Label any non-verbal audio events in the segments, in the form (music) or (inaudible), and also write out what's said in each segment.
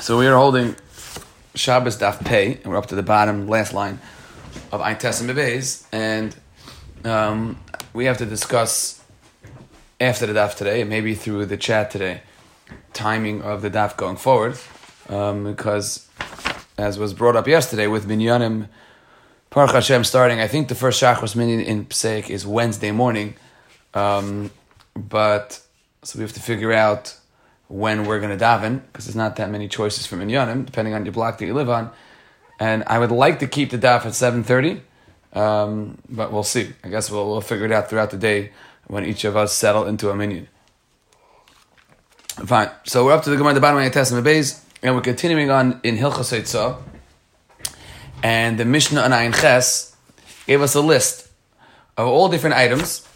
So we are holding Shabbos Daf Pei, and we're up to the bottom last line of Ein Bebeis, and um, we have to discuss after the Daf today, and maybe through the chat today, timing of the Daf going forward, um, because as was brought up yesterday with Minyanim, Baruch Hashem starting, I think the first Shachos Minyan in Pseik is Wednesday morning, um, but so we have to figure out when we're going to daven, because there's not that many choices from Inyanim, depending on your block that you live on. And I would like to keep the daf at 7.30, um, but we'll see. I guess we'll, we'll figure it out throughout the day when each of us settle into a minyan. Fine. So we're up to the Gemara, the bottom of the Testament base, and we're continuing on in Hilchos Eitzah. And the Mishnah on Ayin Ches gave us a list of all different items,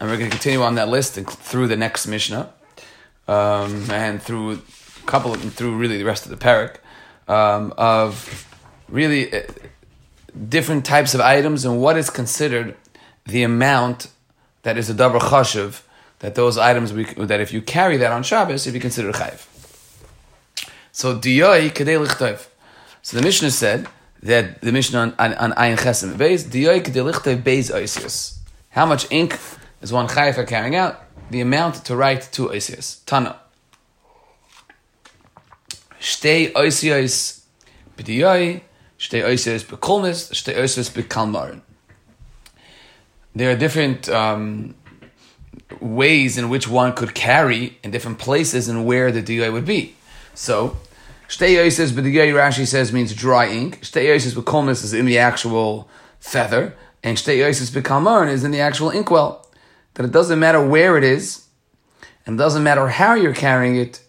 and we're going to continue on that list through the next Mishnah um, and through couple of, through really the rest of the parak um, of really uh, different types of items and what is considered the amount that is a davar chashuv that those items we, that if you carry that on Shabbos, if you consider chayiv. So diyoi kadei lichtov. So the Mishnah said that the Mishnah on, on, Ayin Chesem Beis diyoi kadei lichtov beis oisius. How much ink is one chayiv for carrying out? the amount to write two oisios. Tana. Shtei oisios b'diyoi, shtei oisios b'kolmis, shtei oisios b'kalmarin. There are different um, ways in which one could carry in different places and where the diyoi would be. So, shtei oisios b'diyoi, Rashi says, means dry ink. Shtei oisios b'kolmis is in the actual feather, and shtei oisios b'kalmarin is in the actual inkwell that it doesn't matter where it is, and it doesn't matter how you're carrying it,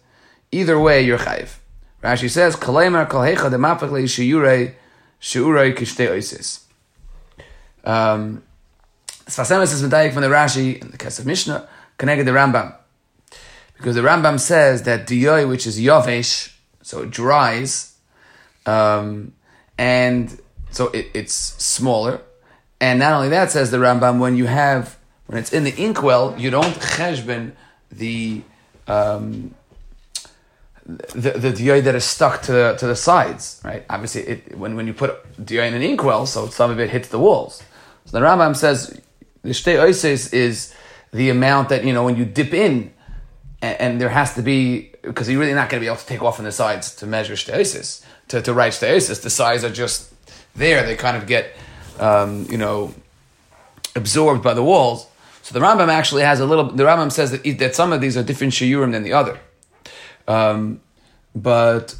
either way you're chayiv. Rashi says, "Kaleimer kol hecha demapach leishiyurei shiurei kishtei oisis." Um, Sfas Emes is medayik from the Rashi in the Kesef Mishnah connected the Rambam because the Rambam says that diyoy, which is yavesh, so it dries, um, and so it, it's smaller. And not only that, says the Rambam, when you have when it's in the inkwell, you don't cheshben the um, the the that is stuck to the, to the sides, right? Obviously, it, when when you put diyoy in an inkwell, so some of it hits the walls. So the Rambam says the shtei oises is the amount that you know when you dip in, and, and there has to be because you're really not going to be able to take off on the sides to measure shtei oises to to write shtei oises. The sides are just there; they kind of get um, you know absorbed by the walls. So the Rambam actually has a little. The Rambam says that that some of these are different shiurim than the other, um, but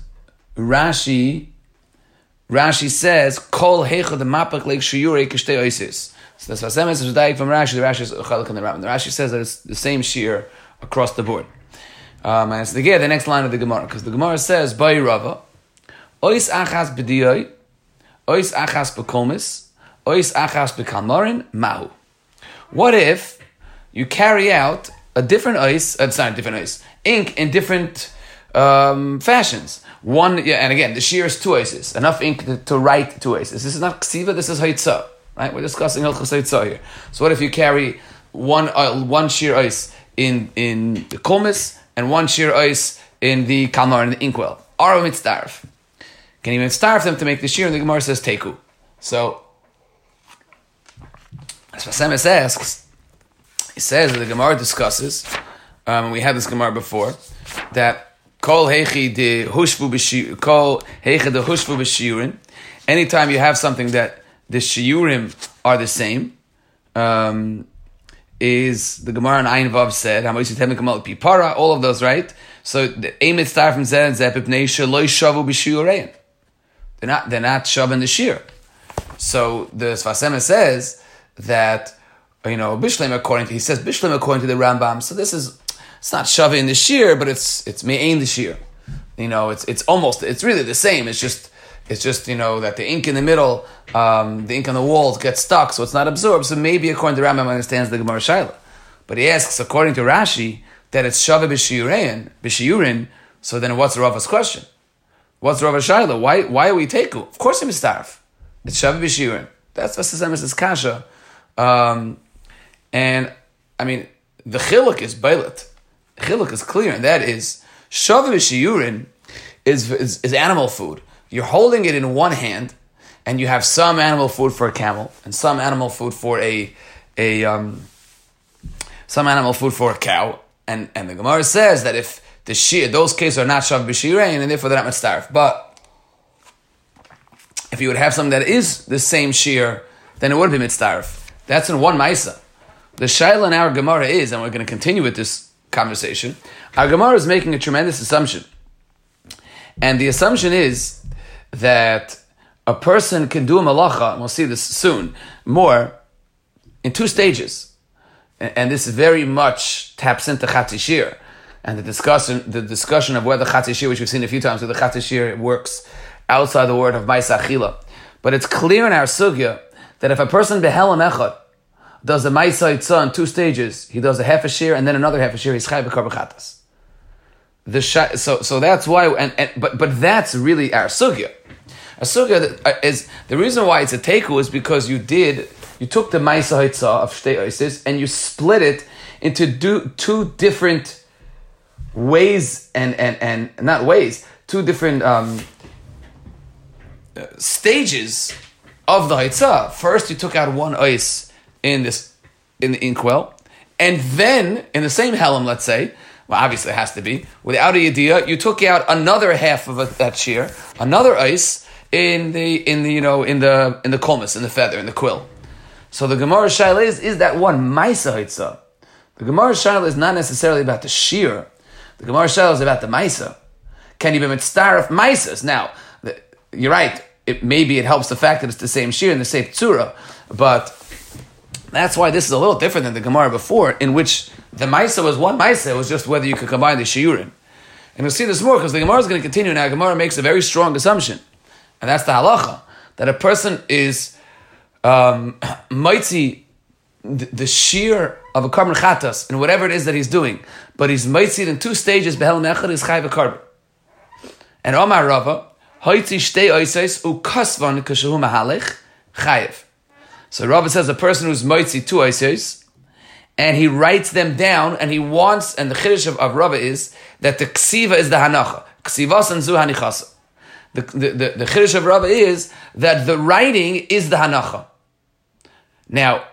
Rashi Rashi says kol hecha the mapak like shiurei kishtei oisis. So that's Vasem is dying from Rashi. The Rashi is chalik in the Rambam. The Rashi says that it's the same shear across the board. Um, and it's the, the next line of the Gemara because the Gemara says by Rava ois achas b'diyoi ois achas b'kolmis ois achas b'kalmarin mahu. What if you carry out a different ice, uh, a different ice, ink in different um, fashions. One, yeah, and again, the shear is two ices, enough ink to, to write two ices. This is not ksiva, this is haitzah, right? We're discussing hilchos haitzah here. So what if you carry one uh, one shear ice in in the kolmis and one shear ice in the kalmar and the inkwell? Are mitzdarf? Can you mitzdarf them to make the shear? And the Gemara says teku. So, as Vasemis asks, he says that the Gemara discusses, um, we had this Gemara before, that kol hechi de hushvu kol hechi de hushvu b'shiurin, anytime you have something that the shiurim are the same, um, is the Gemara and Ayin Vav said, Pipara, all of those, right? So the Amit star from Zed Zepipnei Shaloi Shavu B'Shiurein. They're not they're not shoving the shear. So the Sfas Emes says that you know, Bishlam according to, he says Bishlam according to the Rambam. So this is, it's not shoving the shear, but it's, it's me'ain the shear. You know, it's, it's almost, it's really the same. It's just, it's just, you know, that the ink in the middle, um, the ink on the walls gets stuck, so it's not absorbed. So maybe according to Rambam understands the Gemara Shaila. But he asks, according to Rashi, that it's Shava b'shiyurin, b'shiyurin, so then what's Rava's question? What's Rava's Shaila? Why, why are we teku? Of course it's starf. It's Shava b'shiyurin. That's what says Kasha. Um, and I mean, the chiluk is bailet. Chiluk is clear, and that is shavu shiurin is, is, is animal food. You're holding it in one hand, and you have some animal food for a camel, and some animal food for a, a um, some animal food for a cow. And, and the Gemara says that if the shear, those cases are not shav b'shirein, and therefore they're not mitzaref. But if you would have something that is the same shear, then it would be mitzaref. That's in one Maisa. The Shaila in our Gemara is, and we're going to continue with this conversation, our Gemara is making a tremendous assumption. And the assumption is that a person can do a malacha, and we'll see this soon, more, in two stages. And this very much taps into Chatzishir. And the discussion, the discussion of whether Chatzishir, which we've seen a few times, whether Chatzishir works outside the word of Maisa. But it's clear in our sugya that if a person behelam echad does the Maisa Itzah in two stages, he does a half a shear and then another half a shear, he's chayv b'karbachatas. The so so that's why, and, and but but that's really our sugya. A sugya uh, is the reason why it's a teku is because you did you took the Maisa Itzah of Shtei Isis and you split it into do, two different ways and and and not ways, two different um, stages of the Haitzah. First, you took out one ice in this in the inkwell, and then in the same helm, let's say, well, obviously it has to be without a idea, you took out another half of a, that shear, another ice in the in the you know in the in the kulmus, in the feather, in the quill. So the Gemara Shaila is is that one Maisa Haitzah. The Gemara Shaila is not necessarily about the shear. The Gemara Shaila is about the Maisa. Can you be of Maisas? Now, you're right it, maybe it helps the fact that it's the same shir and the same tzura, but that's why this is a little different than the Gemara before, in which the Maisa was one Maisa, it was just whether you could combine the shiurim. And we'll see this more because the Gemara is going to continue now. Gemara makes a very strong assumption, and that's the halacha that a person is um, (coughs) mitzi the, shear of a korban chatas in whatever it is that he's doing, but he's mighty in two stages. Behel mechad is chayv a carbon. And Omar Rava, Hoitzi shtei oises u kasvan kashahu mahalich chayiv. So Rava says a person who's moitzi two oises, and he writes them down, and he wants, and the chiddush of, of Rava is that the ksiva is the hanacha. Ksivas and zu hanichasa. The, the, the, the chiddush of Rava is that the writing is the hanacha. Now,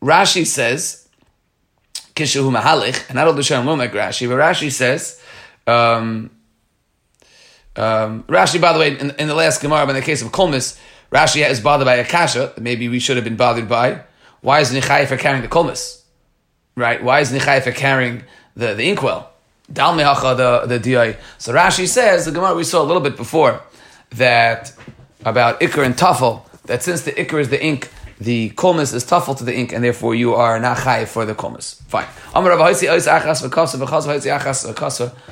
Rashi says, kishahu mahalich, and I don't do like Rashi, but Rashi says, um, um, Rashi, by the way, in, in the last Gemara, in the case of Kulmis, Rashi is bothered by a kasha that maybe we should have been bothered by. Why is Nichai for carrying the Kulmis? Right? Why is Nichai for carrying the, the inkwell? Dal mehacha the the di. So Rashi says the Gemara we saw a little bit before that about ikr and tafel that since the ikr is the ink the kolmis is tuffle to the ink, and therefore you are not high for the kolmis. Fine.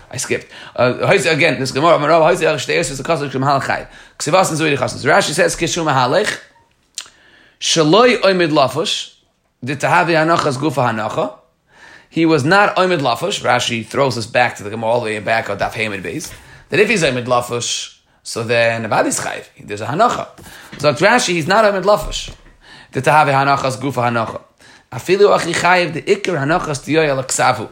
I skipped. Uh, again, this Gemara. Rashi says kishu mahalech shaloi oimid lafush ditahavi hanachas gufa hanacha. He was not oimid lafush. Rashi throws us back to the Gemara all the way back on Daf Hamid base. That if he's oimid lafush, so then. There's a hanacha. So Rashi, he's not oimid lafush the tahave hanachas gufa hanacha. Afilu achi chayiv the ikir hanachas diyoy al ksavu.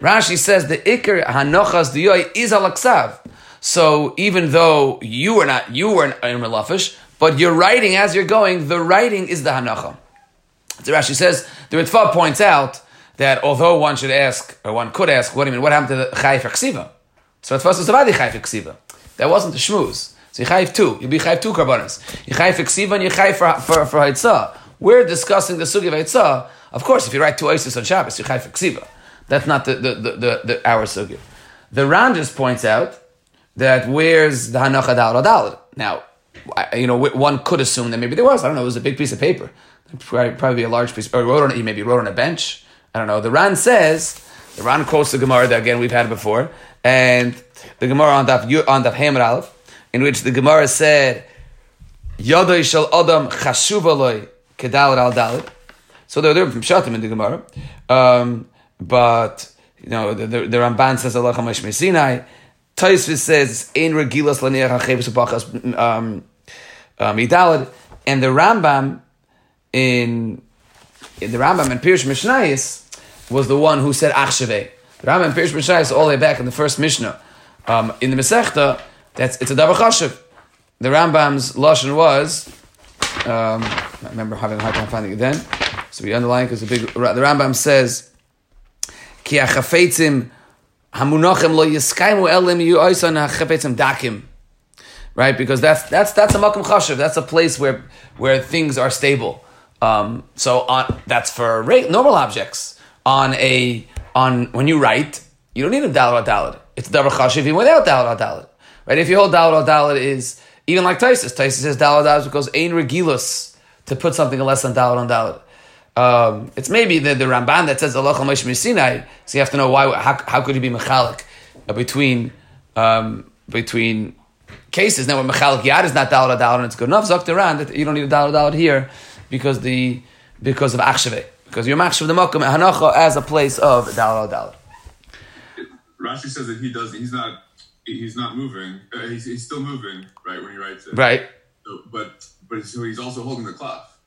Rashi says the ikir hanachas diyoy is al ksav. So even though you were not, you were in malafish, but you're writing as you're going, the writing is the hanacha. So Rashi says, the Ritva points out that although one should ask, or one could ask, what do you mean, what happened to the chayif? So Ritva says, chayif ksiva. That wasn't the shmuz. So you chayiv two. You'll be chayiv two karbonas. You chayiv ksiva and you chayiv for, for, for haitzah. We're discussing the sugi of haitzah. Of course, if you write two isis on Shabbos, you chayiv ksiva. That's not the, the, the, the, the our sugi. The Ran just points out that where's the hanacha dal dal? Now, you know, one could assume that maybe there was. I don't know. It was a big piece of paper. Probably, a large piece, or wrote on. it. He maybe wrote on a bench. I don't know. The Ran says the Ran quotes the Gemara that again we've had before, and the Gemara on Daf on Daf Hamid Aleph in which the Gemara said, Yadoi shel Adam chashuv kedal al dalit. So they're, they're from Shatim in the Gemara. Um, but, you know, the, the, the Ramban says, Allah Hamash Mesinai. Taisvis says, Ein regilas laniach ha'chevis upachas um, um, And the Rambam in, in the Rambam and Pirush Mishnayis was the one who said Achsheveh. The Rambam in Pirush Mishnayis all the way back in the first Mishnah Um, in the Masechta, that's it's a davar chashiv. The Rambam's lashon was. Um, I remember having a hard time finding it then, so we underline because the big. The Rambam says, "Ki achafetzim hamunachim lo yiskaimu elim yu oisan achafetzim dakim." Right, because that's that's that's a makom chashiv. That's a place where where things are stable. Um, so on that's for normal objects. On a on when you write, you don't need a dalad dalad. It's davar chashiv even without dalad dalad. Right? If you hold dalad dalad is even like Taisus, Taisus says dalad dalad because ain regilus to put something less than dalad on dalad. Um, it's maybe the, the Ramban that says Allah Sinai, so you have to know why. How, how could he be mechalik uh, between um, between cases? Now, when mechalik yad is not dalad dalad and it's good enough, zok that you don't need a dalad dalad here because the because of achshave because you're machshav the makom hanacha as a place of dalad dalad. Rashi says that he does. He's not. He's not moving. Uh, he's, he's still moving, right? When he writes it, right? So, but but so he's also holding the cloth,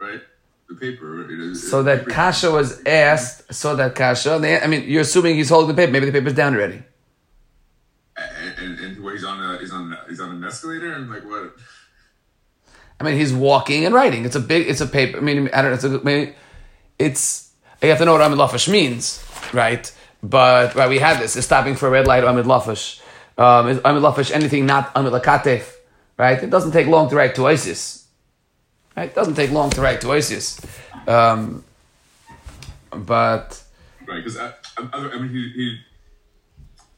right? The paper. It is, so that paper. kasha was asked. So that kasha. They, I mean, you're assuming he's holding the paper. Maybe the paper's down already. And, and, and what he's on a he's on a, he's on an escalator and like what? I mean, he's walking and writing. It's a big. It's a paper. I mean, I don't know. It's a. I mean, it's. You have to know what Amid means, right? But right, we had this. It's stopping for a red light, Amid Lafish. Um, is Amid Lafish anything not Amid Lakatef, right? It doesn't take long to write to ISIS. Right? It doesn't take long to write to ISIS. Um, but. Right, because I, I, I, mean, he,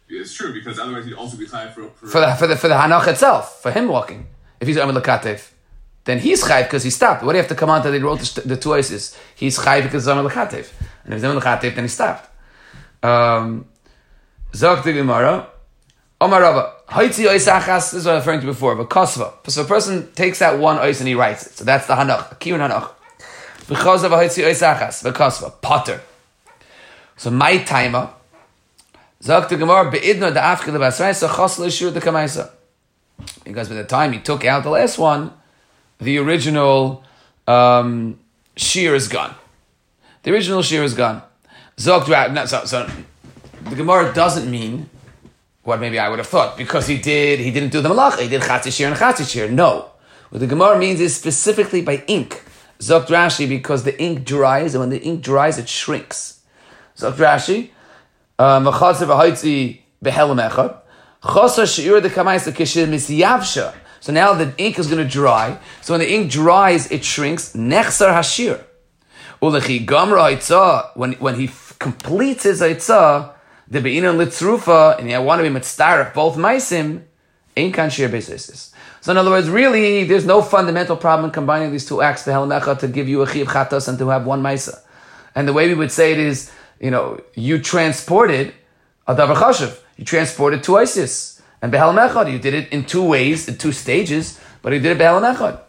he it's true because otherwise he'd also be tired for for, for the for the for the hanach itself for him walking if he's Amid Lakatef then he's chayv because he stopped. What do you have to come on to the wrote the, the two oasis? He's chayv because Zaman Lechatev. And if Zaman Lechatev, then he stopped. Um, Zog the Gemara. Omar Rava. Haitzi ois achas, this is what I was referring to before, but kosva. So a person takes that one ois and he writes it. So that's the hanach, kiyun hanach. Because of haitzi ois achas, the kosva, potter. So my timer, Zog the Gemara, be'idno da afke le basraisa, chos le the kamaisa. Because by the time he took out the last one, the original um, shear is gone. The original shear is gone. Zog so, so the Gemara doesn't mean what maybe I would have thought because he did he didn't do the malach he did chatzi shear and chatzi shear. No, what the Gemara means is specifically by ink. Zog Rashi because the ink dries and when the ink dries it shrinks. Zog Rashi, um, misyavsha. So now the ink is going to dry. So when the ink dries, it shrinks. Nechsar hashir. When, when he completes his haitzah, the be'inan litzrufa, and you want to be mitzdarif, both maisim, ain't kan shir. So in other words, really, there's no fundamental problem in combining these two acts, the helamecha, to give you a chiv chatas and to have one maisa. And the way we would say it is, you know, you transported a davar chashiv. You transported two ISIS. And Behel Mechad, you did it in two ways, in two stages, but you did it Behel Mechad.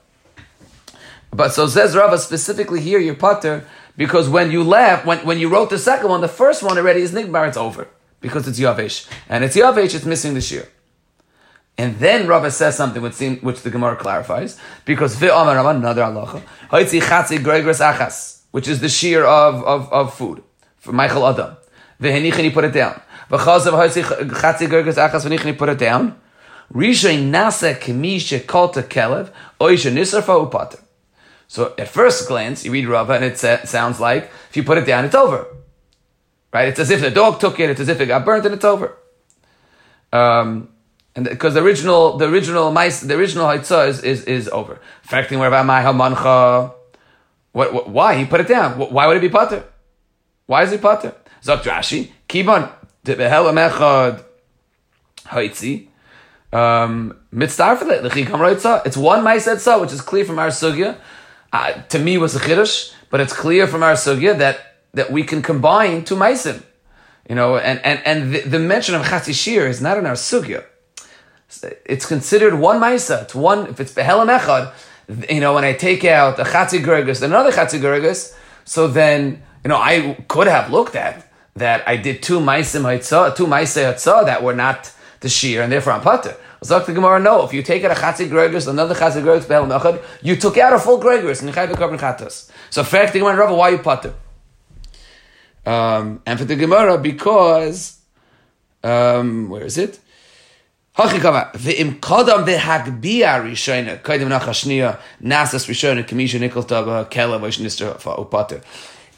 But so says Rava specifically here, your putter, because when you left, when, when you wrote the second one, the first one already is Nigbar, it's over. Because it's Yavish. And it's Yavish, it's missing the shear. And then Rava says something which, seem, which the Gemara clarifies, because Ve'amar Rava, another halacha, Haitzi Chatzi Gregres Achas, which is the shear of, of, of food, for Michael Adam. Ve'henichin, he put it down. V'chazav chatzi gerges achas v'nichni put it down. Rishon nasa kemisha kolta kelev oisha nisarfa upater. So at first glance, you read Rava and it sounds like if you put it down, it's over. Right? It's as if the dog took it. It's as if it got burnt and it's over. Um, and because the original, the original mice, the original haitzah is, is, is over. Affecting where about my hamancha. What, what, why? He put it down. Why would it be pater? Why is he pater? Zok Rashi, Kibon, the behelam echad haitzi um, mitzvah for it. It's one mice ma'asetza, which is clear from our sugya. Uh, to me, was a chiddush, but it's clear from our sugya that that we can combine two ma'asim. You know, and and and the, the mention of chatzi shir is not in our sugya. It's considered one ma'isa. It's one. If it's behelam echad, you know, when I take out a chatzi gergus and another chatzi gergus, so then you know I could have looked at that I did two maisim haitzah, two maisei haitzah that were not the shear, and therefore I'm pater. Zok the Gemara, no. If you take out a chatzi gregors, another chatzi gregors behel mechad, you took out a full gregors and chayv korban chatas. So fact the Gemara, Rava, why you pater? Um, and for the Gemara, because Um, where is it? Hachikama, ve'im kodam ve'hagbia rishayna, kaidim nachashniya, nasas rishayna, kamisha nikoltaba, kela vishnister upater.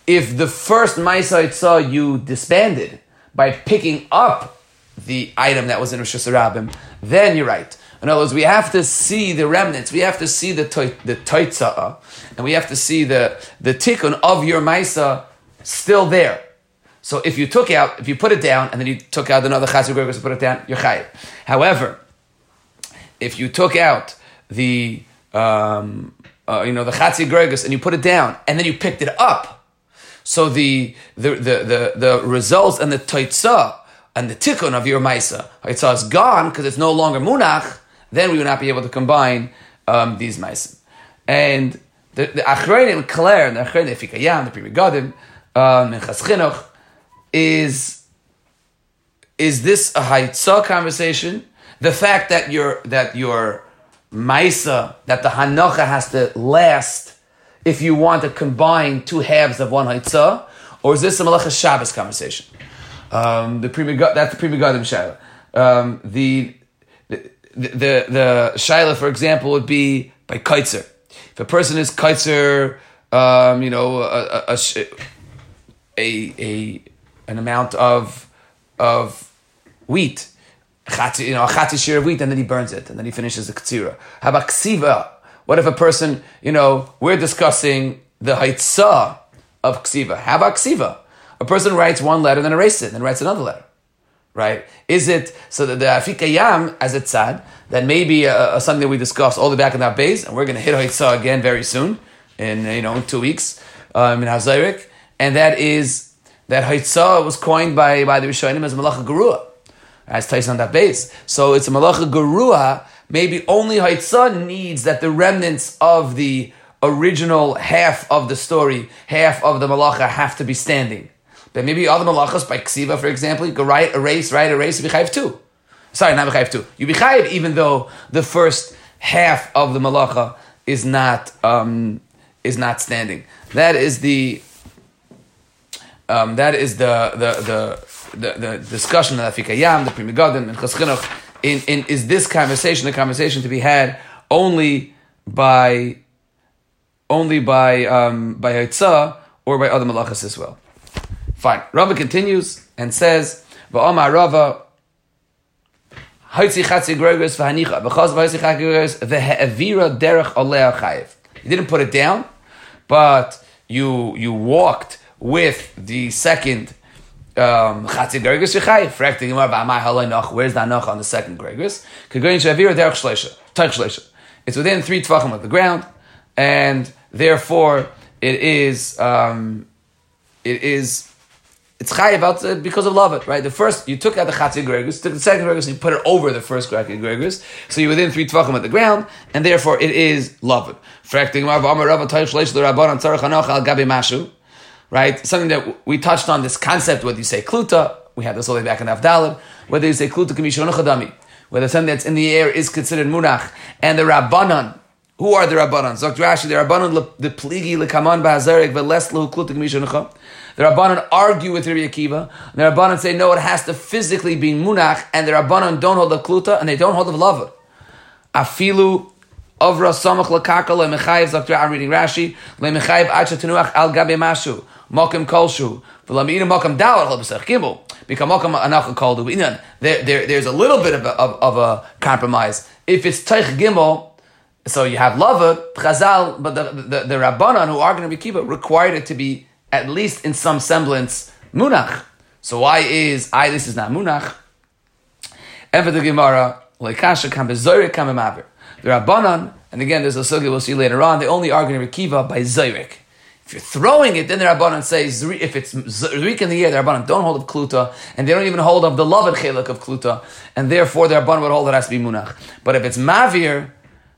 If the first Maisa saw you disbanded by picking up the item that was in Rosh Hashanah, then you're right. In other words, we have to see the remnants. We have to see the the toitzah, and we have to see the the tikkun of your Maisa still there. So if you took out, if you put it down, and then you took out another chatzir to put it down, you're chayiv. However, if you took out the um, uh, you know the chatzir and you put it down, and then you picked it up, so the the the the, the results and the toitzah and the tikkun of your maisa, toitzah is gone because it's no longer munach. Then we would not be able to combine um, these maisa. And the the achreinim Claire, the achreinim Fikayam, the Pri Megadim, um, Chinuch, is is this a haitzah conversation? The fact that your that your maisa that the hanocha has to last if you want to combine two halves of one haitzah, or is this a malacha Shabbos conversation? Um, the pre that's the pre shaila. Um, the the the, the shaila, for example, would be by kaitzer. If a person is kaitzer, um, you know, a a, a, a an amount of of wheat, you know, a chatzi shir of wheat, and then he burns it, and then he finishes the ktsira. How about ksiva? What if a person, you know, we're discussing the haitzah of ksiva. How about ksiva? A person writes one letter, then erases it, then writes another letter. Right? Is it so that the afikayam, as it's said, that maybe uh, uh, something that we discussed all the back in that base, and we're going to hit haitzah again very soon, in you know two weeks, um, in Hazarik, and that is that Haitzah was coined by, by the Rishonim as Malacha Gerua, as Tyson on that base. So it's a Malacha Gerua, maybe only Haitzah needs that the remnants of the original half of the story, half of the Malacha have to be standing. But maybe other Malachas, by Ksiva, for example, you go write, erase, write, erase, you be too. Sorry, not be too. You be even though the first half of the Malacha is not, um, is not standing. That is the um, that is the the the, the, the discussion of the Pri Megadim, and Chaskinuch. In, in is this conversation the conversation to be had only by only by um, by Haitzah or by other malachas as well? Fine. Rava continues and says, "Va'amar Rava." You didn't put it down, but you you walked with the second um, Chatzi Gergus Yechai, Frekti Gemara Ba'amai Halai Noch, where's that Noch on the second Gergus? Kagoyin Shavir Derech Shleisha, Teich Shleisha. It's within three Tvachim of the ground, and therefore it is, um, it is, it's chayiv uh, because of love it, right? The first, you took out the Chatzi Gregus, took the second Gregus, and you put it over the first Chatzi Gregus, so you're within three Tvachim of the ground, and therefore it is Mashu, right? Something that we touched on this concept, whether you say kluta, we had this all the way back in Avdalad, whether you say kluta kamishon chadami, whether something that's in the air is considered munach, and the rabbanon, who are the rabbanon? Zok Rashi, the rabbanon the pligi lekaman ba'azarik ve'les lehu kluta kamishon The rabbanon argue with Rabbi Akiva, and the rabbanon say no, it has to physically be munach, and the rabbanon don't hold the kluta, and they don't hold the lava. Afilu Avra samach lakaka lemechayev. Dr. I'm reading Rashi lemechayev acha tenuach al gabe mashu mokim kolshu v'lamina mokim dalat halbesach gimel become mokim anacha kol there's a little bit of a, of, of a compromise. If it's teich gimel, so you have lava chazal, but the the, the rabbanon who are going to be kibbutz required it to be at least in some semblance munach. So why is I this is not munach? For the Gemara, lekasha kam bezoyre kam The rabbanon, and again there's a sugi we'll see later on. They only argue in Rekiva by zoyrek. If you're throwing it, then the Rabbanan says, if it's Zrik in the air, the Rabbanan don't hold of Kluta, and they don't even hold of the loved Chelik of Kluta, and therefore the Rabbanan would hold it has to be Munach. But if it's Mavir,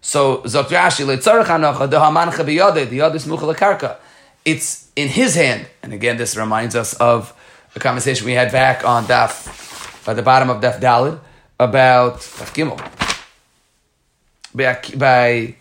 so Zot Rashi, Leitzarech Hanocha, the Hamancha Biyade, the Mucha Karka, it's in his hand. And again, this reminds us of a conversation we had back on Daf, at the bottom of Daf Dalid, about Daf Gimel. By, by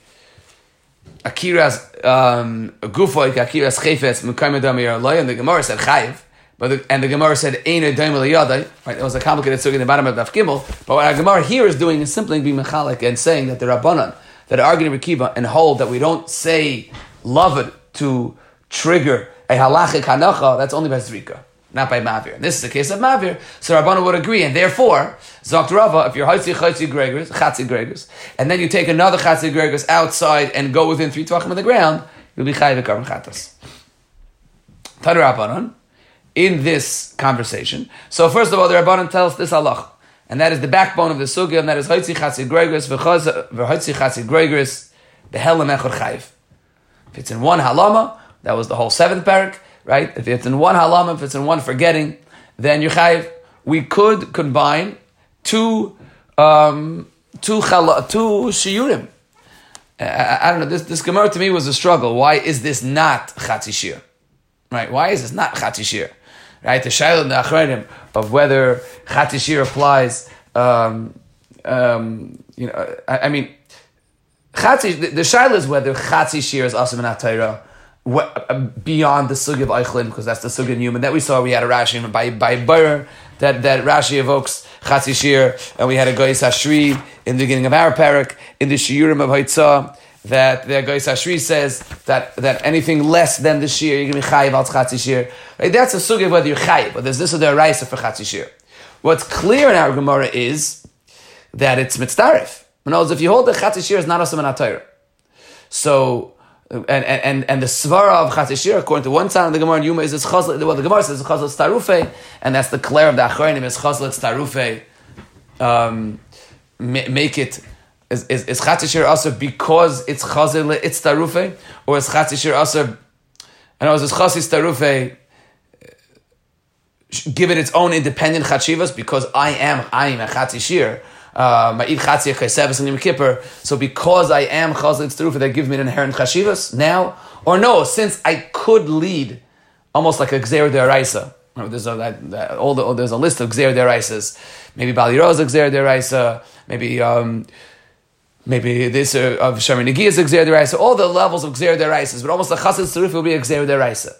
Akira's um, Akira's chayfetz, mekayim adam loy, and the Gemara said chayiv, but the, and the Gemara said Ein Right, it was a complicated sugya in the bottom of Daf Gimel. But what our Gemara here is doing is simply being mechalik and saying that the Rabbanan that are arguing Rekiva and hold that we don't say love it to trigger a halachic hanacha. That's only by zrika not by Mavir. And this is the case of Mavir, so Rabbana would agree, and therefore, Zokt Rava, if you're Haitzi Chaitzi Gregors, Chatzi Gregors, and then you take another Chatzi Gregors outside and go within three tvachim of the ground, you'll be Chayiv Karm Chatas. Rabbanon, in this conversation, so first of all, the Rabbanon tells this Allah, and that is the backbone of the Sugya, and that is Haitzi Chatzi Gregors, V'Haitzi Chatzi Gregors, Behelam Echor Chayiv. If it's in one halama, that was the whole seventh parak, right? If it's in one halama, if it's in one forgetting, then you're chayiv. We could combine two, um, two, chala, two shiurim. I, I, don't know. This, this Gemara to me was a struggle. Why is this not chatzi shir? Right? Why is this not chatzi shir? Right? The shayla the achrenim of whether chatzi shir applies. Um, um, you know, I, I mean, chatzi. The, the shayla is whether chatzi shir is asim and uh, beyond the sug of Eichlin, because that's the sug Newman. That we saw, we had a Rashi by by Bayer that, that Rashi evokes Chatzi Shir, and we had a Goyis Ashri in the beginning of our parak, in the Shiurim of Haitzah, that the Goyis Ashri says that, that anything less than the Shir, you're going to be Chayiv al Chatzi Shir. Right? That's a sug of whether you're Chayiv, but there's this or the Raisa for Chatzi Shir. What's clear in our Gemara is that it's Mitzdarif. In other words, if you hold the Chatzi Shir is not a Torah. So, and and and the svara of Chatzishir, according to one side of the Gemara and Yoma, is this chazal. Well, the Gemara says it's chazal starufe, and that's the clair of the Achronim is chazal starufe. Um, make it is is, is Chatzishir also because it's chazal it's starufe, or is Chatzishir also? And I know it's chazal starufe. Give it its own independent chachivas because I am I am a chatzishir. Uh, so because I am chazal tzrufa, that gives me an inherent chashivas now, or no? Since I could lead almost like a gzer deraisa. There's a that, that, all the, there's a list of gzer deraisas. Maybe Bali Rosa gzer deraisa. Maybe um, maybe this uh, of Sharmi Negi is a deraisa. All the levels of gzer deraisas, but almost the chassid tzruf will be a gzer deraisa.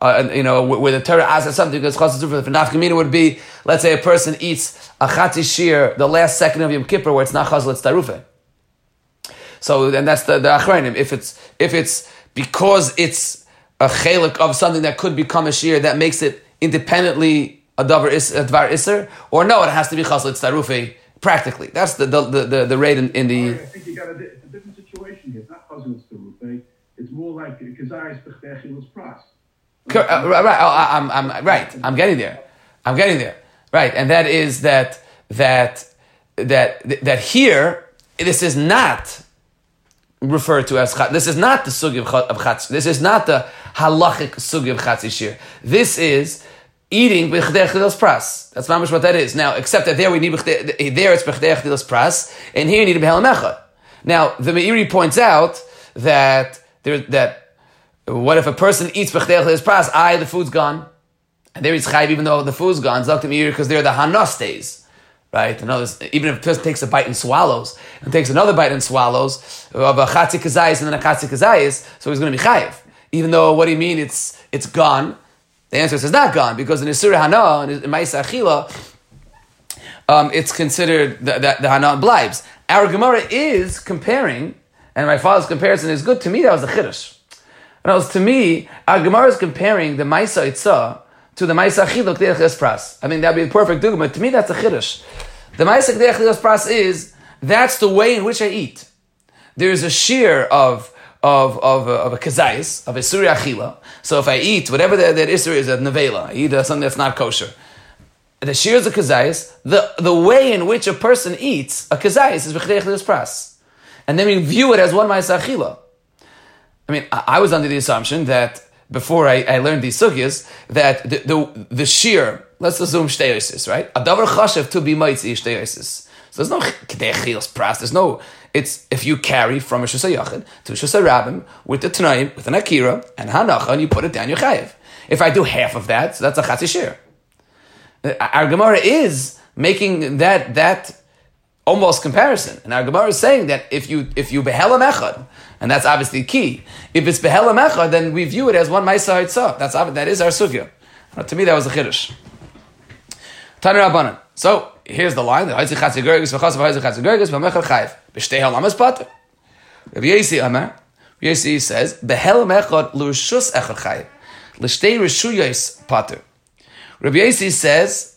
Uh, you know, where the Torah asks something because chassid tzruf, the nafkamina would be, let's say a person eats a chati shir, the last second of Yom Kippur, where it's not chazal, it's tarufe. So, and that's the, the achrenim. If it's, if it's because it's a chelik of something that could become a shir, that makes it independently a davar is, dvar iser, or no, it has to be chazal, it's tarufe, practically. That's the, the, the, the, the rate in, in the... I think you got a, a different situation here. It's not chazal, it's tarufe. It's more like kazayis b'chtechilus pras. Uh, right, oh, I'm, I'm, right. I'm getting there. I'm getting there. Right, and that is that that that that here this is not referred to as this is not the sugi of chatz. This is not the halachic sugi of chatzishir. This is eating b'chdei pras. That's not much what that is. Now, except that there we need there it's b'chdei pras, and here you need a behelam echad. Now, the Meiri points out that there that what if a person eats b'chdei pras? I the food's gone. And there is chayv even though the food's gone. Zaktim Meir because they're the days. Right? In other even if a person takes a bite and swallows, and takes another bite and swallows, of a chatzik and then a chatzik so he's going to be chayiv. Even though, what do you mean, it's, it's gone? The answer is not gone, because in Isur Hana, in Ma'isa Achila, um, it's considered that the, the Hana blibes. Our Gemara is comparing, and my father's comparison is good. To me, that was a chiddush. And was to me, our Gemara is comparing the Ma'isa Itzah to the Maisa Chiluk Derech Pras. I mean, that'd be a perfect dugma. But to me, that's a chiddush. The Maisa Derech Pras is that's the way in which I eat. There's a shear of of of, uh, of a kazayis of a suri achila. So if I eat whatever that, that isur is a nevela, I eat something that's not kosher. The shear is a kazayis. The the way in which a person eats a kazayis is v'chdei pras, and then we view it as one ma'isa achila. I mean, I, I was under the assumption that before I, I learned these sugyas that the, the, the shear, let's assume shteyosis, right? A davar chashev to be mitzvah shteyosis. There's no kedechils pras. There's no. It's if you carry from a shusayachid to a shusarabim with the tnaim, with an akira and hanacha, and you put it down your chayiv. If I do half of that, so that's a chatzi shear. Uh, our Gemara is making that that almost comparison, and our Gemara is saying that if you if you behelam echad and that's obviously key. If it's behelam echad, then we view it as one ma'isa That's that is our sugya. To me, that was a chiddush. Tanu Rabbanan. So here's the line: the Haitzi Chatzi Gerges v'Chasav Haitzi Chatzi Gerges v'Mechel Chayiv b'Shtei Halamas Pater. Rabbi Yesi Amar. Rabbi Yesi says behel mechad l'rishus echad chayiv l'shtei rishuyos pater. Rabbi Yesi says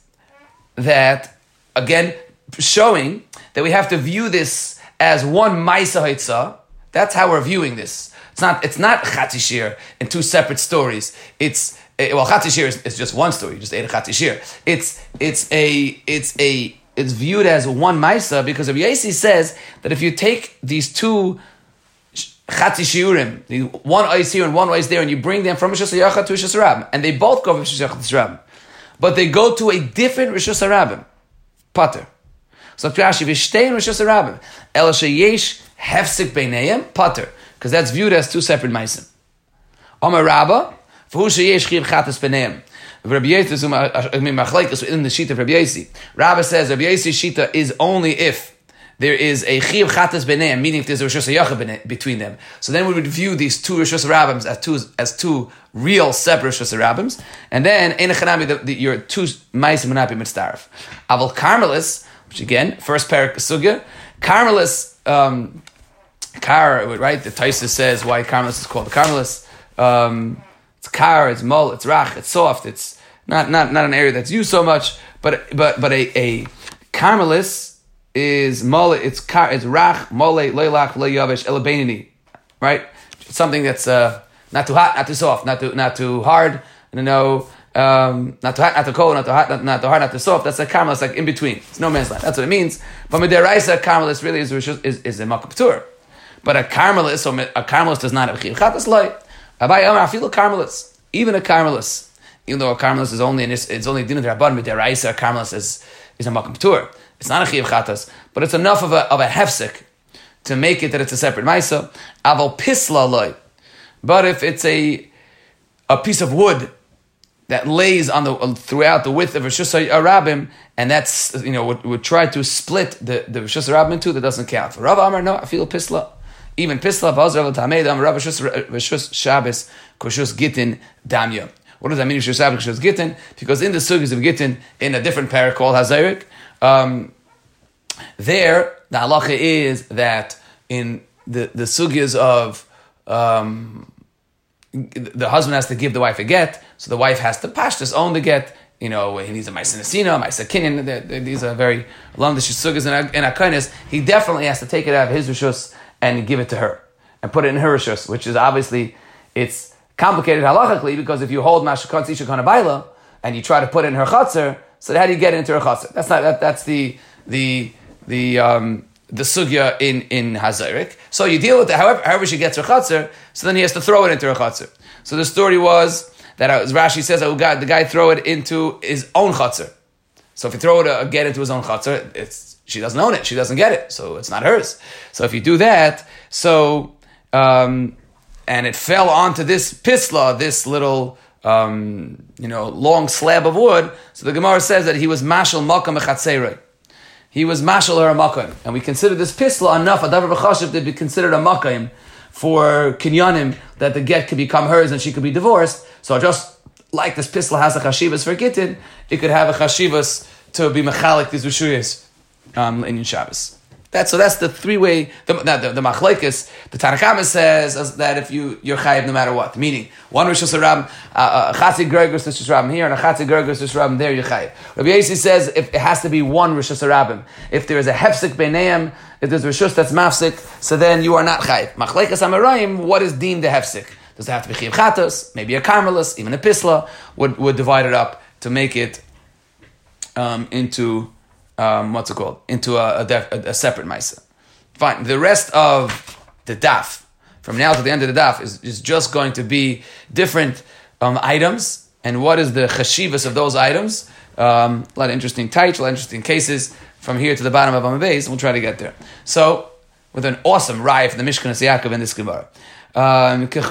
that again showing that we have to view this as one ma'isa haitzah. That's how we're viewing this. It's not. It's not chatzishir in two separate stories. It's Eh, well, chatzishir is, is just one story. You just ate a chatzishir. It's it's a it's a it's viewed as one ma'isa because Rabbi Yasi says that if you take these two chatzishiurim, one ice here and one ice there, and you bring them from Rishus Yachad to Rishus Rabbim, and they both go from Rishus Yachad to Rabbim, but they go to a different Rishus Rabbim, Pater. So Rashi v'shtein Rishus Rabbim, el sheyesh hefsik beineim Pater, because that's viewed as two separate meisim. Omer Chatas beineim. Rabbi Yossi, I mean, Machlekes in the sheet of Rabbi Yossi. Rabbi says Rabbi Yossi's shita is only if there is a chiv chatas b'neim, meaning if there's a rishus yachav between them. So then we would view these two rishus rabbins as two as two real separate rishus rabbins, and then in a your two ma'asim would not be mitzdarf. Aval Carmelis, which again first parak sugya, Carmelis, um, Car right? The Taisa says why Carmelis is called the Carmelis. Um, car, it's mol, it's rach, it's soft, it's not not not an area that's used so much, but but but a, a Carmelis is mole, it's car, it's rach, mole, leilach, leyavish, elabeinini, right? Something that's uh, not too hot, not too soft, not too not too hard, you know, um, not too hot, not too cold, not too hot, not, not too hard, not too soft. That's a caramel. Like in between. It's no man's land. That's what it means. But midiraisa caramel really is is is a makaptur. But a caramelist, so a caramelist does not have chiv chatas loy. Abai Amar, I feel a caramelist, even a caramelist, even though a caramelist is only it's only dinner rabban, but deraisa a caramelist is is a makaptur. It's not a chiv chatas, but it's enough of a of a hefsek to make it that it's a separate maisa. Aval pisla loy. But if it's a a piece of wood that lays on the throughout the width of Rishus Arabim, and that's you know would, would try to split the the Rishus Arabim in two, that doesn't count. For Rav Amar, no, I feel pisla. Even pisla, Baz Rav Tamed, Amar Rav Rishus Shabbos, Koshus Gittin Damya. What does that mean, Rishus Shabbos, Koshus Gittin? Because in the sugis of Gittin, in a different parak called Hazarik, um, there the halacha is that in the the sugyas of um, the husband has to give the wife a get, so the wife has to pashtas own the get. You know, he needs a maisinasina, maisakinyan. These are very long the sugas and akanis. He definitely has to take it out of his rishus and give it to her and put it in her rishus, which is obviously it's complicated halachically because if you hold mashakon isha baila and you try to put it in her chatzar, so how do you get into her chatzar? That's not that, that's the the the um, the sugya in in Hazarik. So you deal with it. However, however she gets her chatzar, so then he has to throw it into her chatzar. So the story was that as Rashi says, oh God, the guy throw it into his own chatzar. So if you throw it uh, get into his own chatzar, it's she doesn't own it. She doesn't get it, so it's not hers. So if you do that, so um, and it fell onto this pisla, this little. Um, you know, long slab of wood. So the Gemara says that he was mashal makam echatzeirei he was mashal her a makayim. And we consider this pisla enough, a davar b'chashiv, to be considered a makayim for kinyanim, that the get could become hers and she could be divorced. So just like this pisla has a chashivas for gittin, it could have a chashivas to be mechalik these rishuyas um, in Shabbos. That's so. That's the three way. The the, the, the. The Tanakhama says that if you you're chayiv no matter what. Meaning one rishus ram, a chatzi gergus rishus ram here and a chatzi gergus rishus ram there you're chayiv. Rabbi Yasi says if it has to be one rishus rabim. If there is a hefsik beineim, if there's rishus that's mafsik, so then you are not chayiv. Machlekes amarayim. What is deemed a hefsik? Does it have to be chayiv chatos? Maybe a carmelis, even a pisla would would divide it up to make it um, into um, what's it called, into a, a, def, a, a separate Maisa. Fine. The rest of the daf, from now to the end of the daf, is, is just going to be different um, items and what is the chashivas of those items. Um, a lot of interesting types, a lot of interesting cases from here to the bottom of Amabeis, and we'll try to get there. So, with an awesome raya from the Mishkan of Yaakov in this Gemara. Um. Again,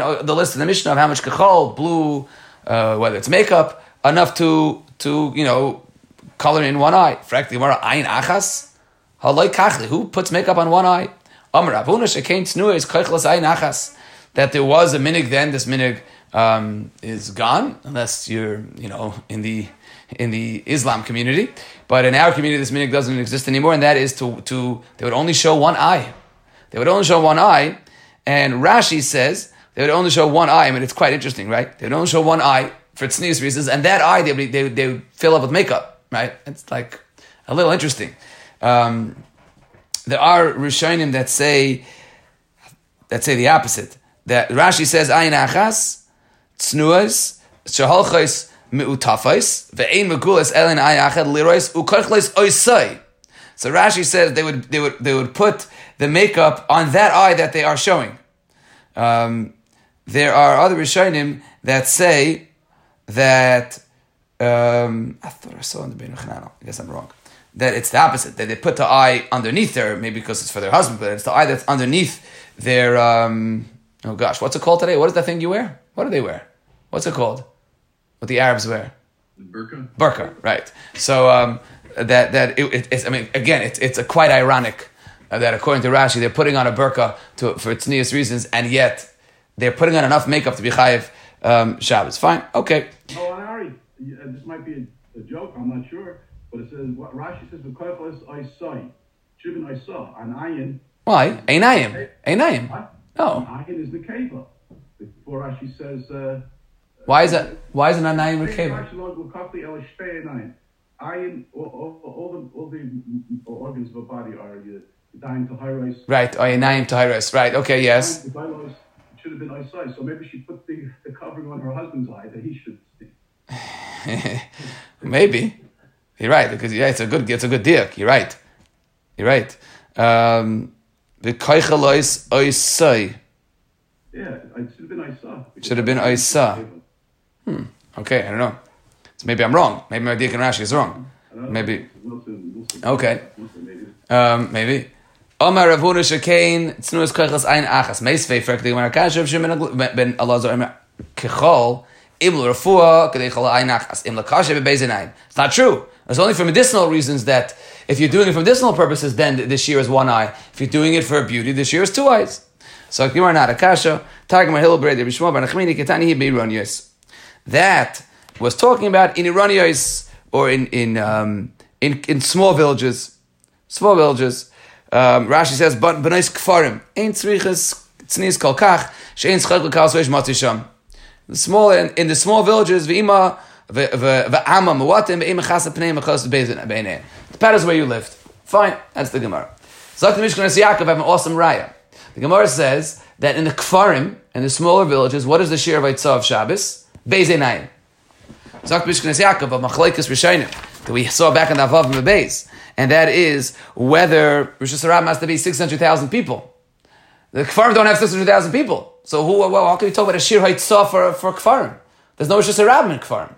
uh, the list of the Mishnah of how much kechol, blue, uh, whether it's makeup, enough to to you know color in one eye. Ayin achas. Who puts makeup on one eye? Avuna is achas. That there was a minig then. This minig um, is gone, unless you're, you know, in the in the Islam community. But in our community, this minig doesn't exist anymore, and that is to to they would only show one eye. They would only show one eye, and Rashi says they would only show one eye. I mean, it's quite interesting, right? They would only show one eye for tznius reasons, and that eye they would, they, they would fill up with makeup, right? It's like a little interesting. Um, there are Rishonim that say that say the opposite. That Rashi says ayin achas tznuas sheholchos meutafais ve'ein megulas elin ayin achad lirois ukarchles oisai. So Rashi says they would they would they would put the makeup on that eye that they are showing. Um, there are other Rishonim that say that um, I thought I saw in the Bein I guess I'm wrong. That it's the opposite. That they put the eye underneath there, maybe because it's for their husband, but it's the eye that's underneath their. Um, oh gosh, what's it called today? What is that thing you wear? What do they wear? What's it called? What the Arabs wear? Burqa. Burqa, right? So um, that that it, it, it's. I mean, again, it's it's a quite ironic uh, that according to Rashi, they're putting on a burqa to, for tznius reasons, and yet they're putting on enough makeup to be chayiv um, Shabbos. Fine, okay. Oh, and Ari, this might be a, a joke, I'm not sure, but it says, what Rashi says, V'koichos oisai, Shivin saw, an ayin. Why? Einayim. Einayim. Oh. Ayin is the keva. Before Rashi says, uh, Why is that? Why is it not Einayim with cable? Rashi log l'kafli el shtei ayin. Ayin, all, all, all the, all the organs of the body are uh, dying to high rise. Right. Oh, Einayim Tahiris. Right. Okay. Yes. Should have been eyesight, so maybe she put the, the covering on her husband's eye that he should see. (laughs) Maybe. You're right because yeah, it's a good it's a good deal. You're right. You're right. Um, the koichelois oisai. Yeah, it should have been eyesight. Should have been Isa. Okay, I don't know. So maybe I'm wrong. Maybe my Deacon Rashi is wrong. Maybe. Okay. Um, maybe. Omar Rav Huna Shekain Tznuas Ein Achas Meisvei Rav Shimon Ben Kechol Im L'Rafua Kadei Chol Ein Achas Im. It's not true. It's only for medicinal reasons that if you're doing it for medicinal purposes, then this year is one eye. If you're doing it for beauty, this year is two eyes. So Gemara not Akasha Targum Hilbred Bishmo Ben Achmini Ketani Beironius. That was talking about in Iranios or in in um, in in small villages, small villages. Um, Rashi says, "But b'nais kfarim ein tzriches tznis kol kach shein tzchak l'kal soish matisham." The small in, in the small villages, v'ima v'ama muatim v'ima chasa pnei mechos beinei. Depends where you lived. Fine, that's the Gemara. Zok the Mishkan Yaakov have an awesome raya. The Gemara says that in the kfarim, in the smaller villages, what is the share of Eitzah of Shabbos? Beis Zok Mishkan Yaakov of Machlekes Rishayim that we saw back in the Avav Beis, and that is whether Rosh Hashanah has to be six hundred thousand people. The Kfarim don't have six hundred thousand people, so who? Well, how can we talk about a Shir Haitzah for for Kfarim? There's no Rosh Hashanah in Kfarim.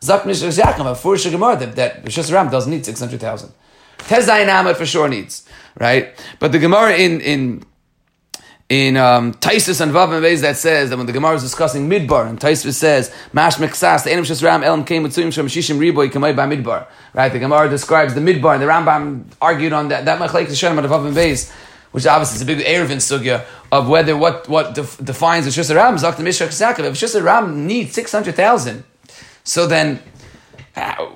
Zok Mishkan Yaakov a Furish Gemara that that Rosh Hashanah doesn't need six hundred thousand. Tezayin Ahmed for sure needs right, but the Gemara in in in um, Taisus and Vav and that says that when the Gemara is discussing Midbar, and Taisus says, Mash Meksas, the Enim Shesram Elam came with Shem Shishim Riboy Kamay by Midbar. Right? The Gemara describes the Midbar, and the Rambam argued on that, that Machlaik Hashem and Vav and Beis, which obviously is a big Eruvin sugya of whether what, what def, defines the Shusar Ram, Zak the Mishra Kesakav. If Shusar Ram needs 600,000, so then, uh,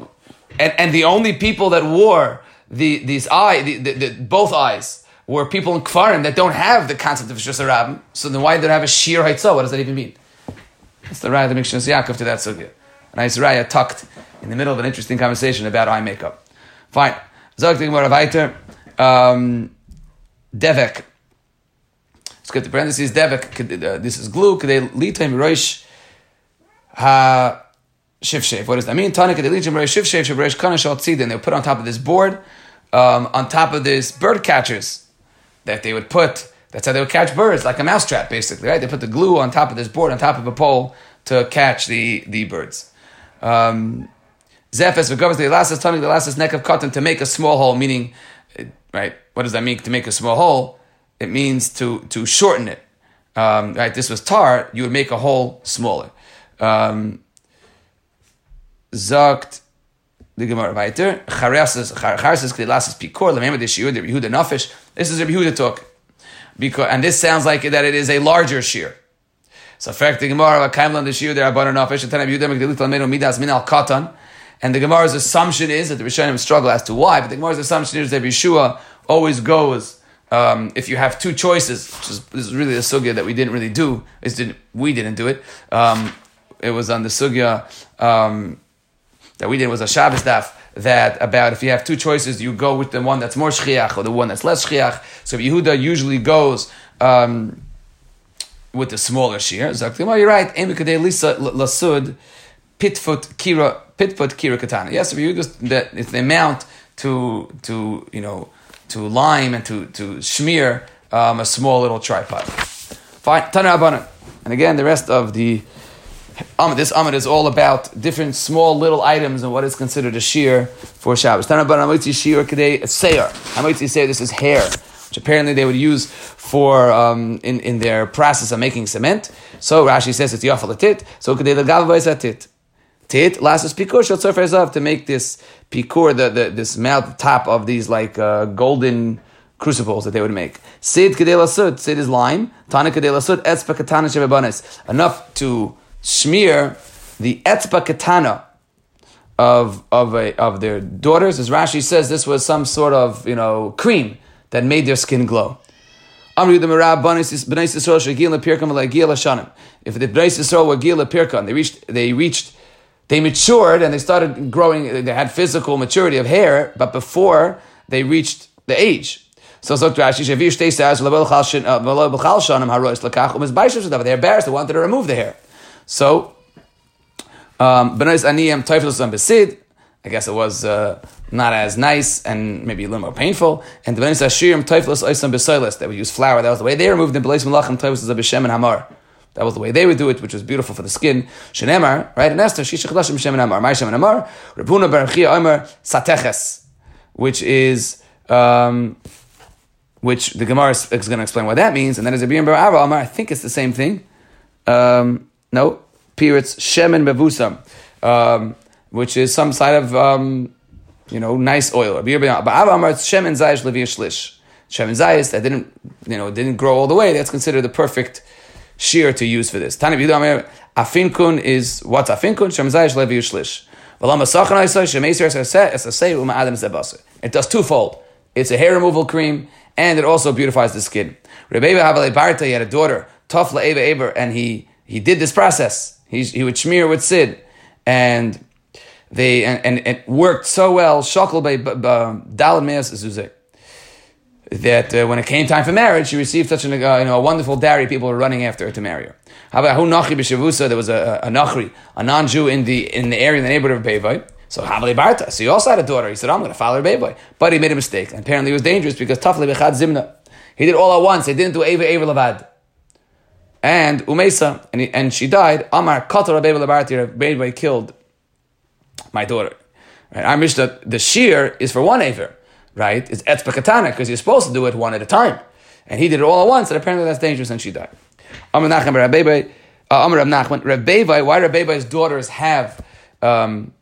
and, and the only people that wore the, these eye, the, the, the, both eyes, were people in Kfarim that don't have the concept of Shus Rabbim. So then why do they have a Shir Haitzah? What does that even mean? That's the Raya that makes Shus Yaakov to that sugya. A nice Raya tucked in the middle of an interesting conversation about eye makeup. Fine. Zog the Gemara. Um, Devek. Let's get the parentheses. Devek. Uh, this is glue. Kadei litem roish ha shivshev. What does that mean? Tana kadei litem roish shivshev shavroish kana shal tzidin. They were put on top of this board, um, on top of this bird catchers that they would put. That's how they would catch birds, like a mousetrap, basically, right? They put the glue on top of this board, on top of a pole, to catch the the birds. Um, Zephes recovers the elastis tongue, the elastis neck of cotton to make a small hole, meaning, right? What does that mean to make a small hole? It means to to shorten it. Um, right? This was tar. You would make a hole smaller. Um, Zakt the Gemara weiter. Chareses chareses k'dilasis pikor. Remember the shiur the Yehuda Nafish. This is a Yehuda talk, because and this sounds like that it is a larger shear. So the Gemara Kaimlan the shear there Rabbanon Nafesh and Tanab Almenu Midas Min Al Katan. And the Gemara's assumption is that the Rishonim struggle as to why, but the Gemara's assumption is that Yeshua always goes um, if you have two choices, which is this is really a sugya that we didn't really do. Is didn't we didn't do it. Um, it was on the sugya um, that we did was a Shabbos daf that about if you have two choices, you go with the one that's more shchiach or the one that's less shchiach. So Yehuda usually goes um, with the smaller shear. Zaktima, you're right. Emikadei lisa lasud pitfoot kira pitfoot kira katana. Yes, if just that it's the amount to to you know to lime and to to smear um, a small little tripod. Fine, Tana And again, the rest of the this Amid is all about different small little items and what is considered a shear for Shabbos. Tana Amoitzi shear kadei seir. Amoitzi say this is hair, which apparently they would use for um, in in their process of making cement. So Rashi says it's yafal tit. So kadei legavav tit. Lasses pikur shel zav to make this pikur the, the this mouth top of these like uh, golden crucibles that they would make. Sid kadei sud. Sid is lime. Tana kadei sud. Etzpa katana. Enough to smear the etzba katana of of a, of their daughters. As Rashi says, this was some sort of you know cream that made their skin glow. If the Bnei Yisrael were Gila Pirkan, they reached, they reached, they matured and they started growing. They had physical maturity of hair, but before they reached the age. So Rashi, Stars, uh, They're embarrassed. They wanted to remove the hair. So, um, Benois Aniyam Teufels and Besid, I guess it was uh, not as nice and maybe a little more painful. And the Benois Ashirim Teufels Oisam Besoilis, that would use flour. That was the way they removed the Belois Malachim Teufels of Beshem and Hamar. That was the way they would do it, which was beautiful for the skin. Shenemar, right? And Esther, Shisha Chadashim Shem and Amar. My Shem and Amar, Rabuna Barachia Omer Sateches, which is, um, which the Gemara is, going to explain what that means. And then as a Bar Amar, I think it's the same thing. Um, no, Piritz Shemen Mevusam, um, which is some side of, um, you know, nice oil. But Shemen Zayish Shlish. Shemen Zayis that didn't, you know, didn't grow all the way. That's considered the perfect shear to use for this. B'yudam Afinkun is what's Afinkun? Shemen Zayish Levi Shlish. It does twofold. It's a hair removal cream and it also beautifies the skin. Rebbe Havale Barta, he had a daughter, Tofla Eva Eber, and he he did this process. He, he would smear with Sid, and they and, and it worked so well. Shakal by Dalad Meas Zuzek that uh, when it came time for marriage, she received such an, uh, you know, a wonderful dowry. People were running after her to marry her. How about Hu Nachri b'Shavusa? There was a, a, a Nachri, a non-Jew in the in the area in the neighborhood of Bevai. So Havali Barta. So he also had a daughter. He said, "I'm going to follow her Bevai," but he made a mistake. And apparently, it was dangerous because Tafli bechad zimna. He did all at once. He didn't do Eva Eva Lavad and Umesa, and, he, and she died. Amar Katar Rabbi killed my daughter. Right? Wish that the shear is for one Aver, right? It's Etzba Katana, because you're supposed to do it one at a time. And he did it all at once, and apparently that's dangerous, and she died. Amar Nachman Rabbi uh, Amar Nachman, Rabbi why Rabbi's daughters have um,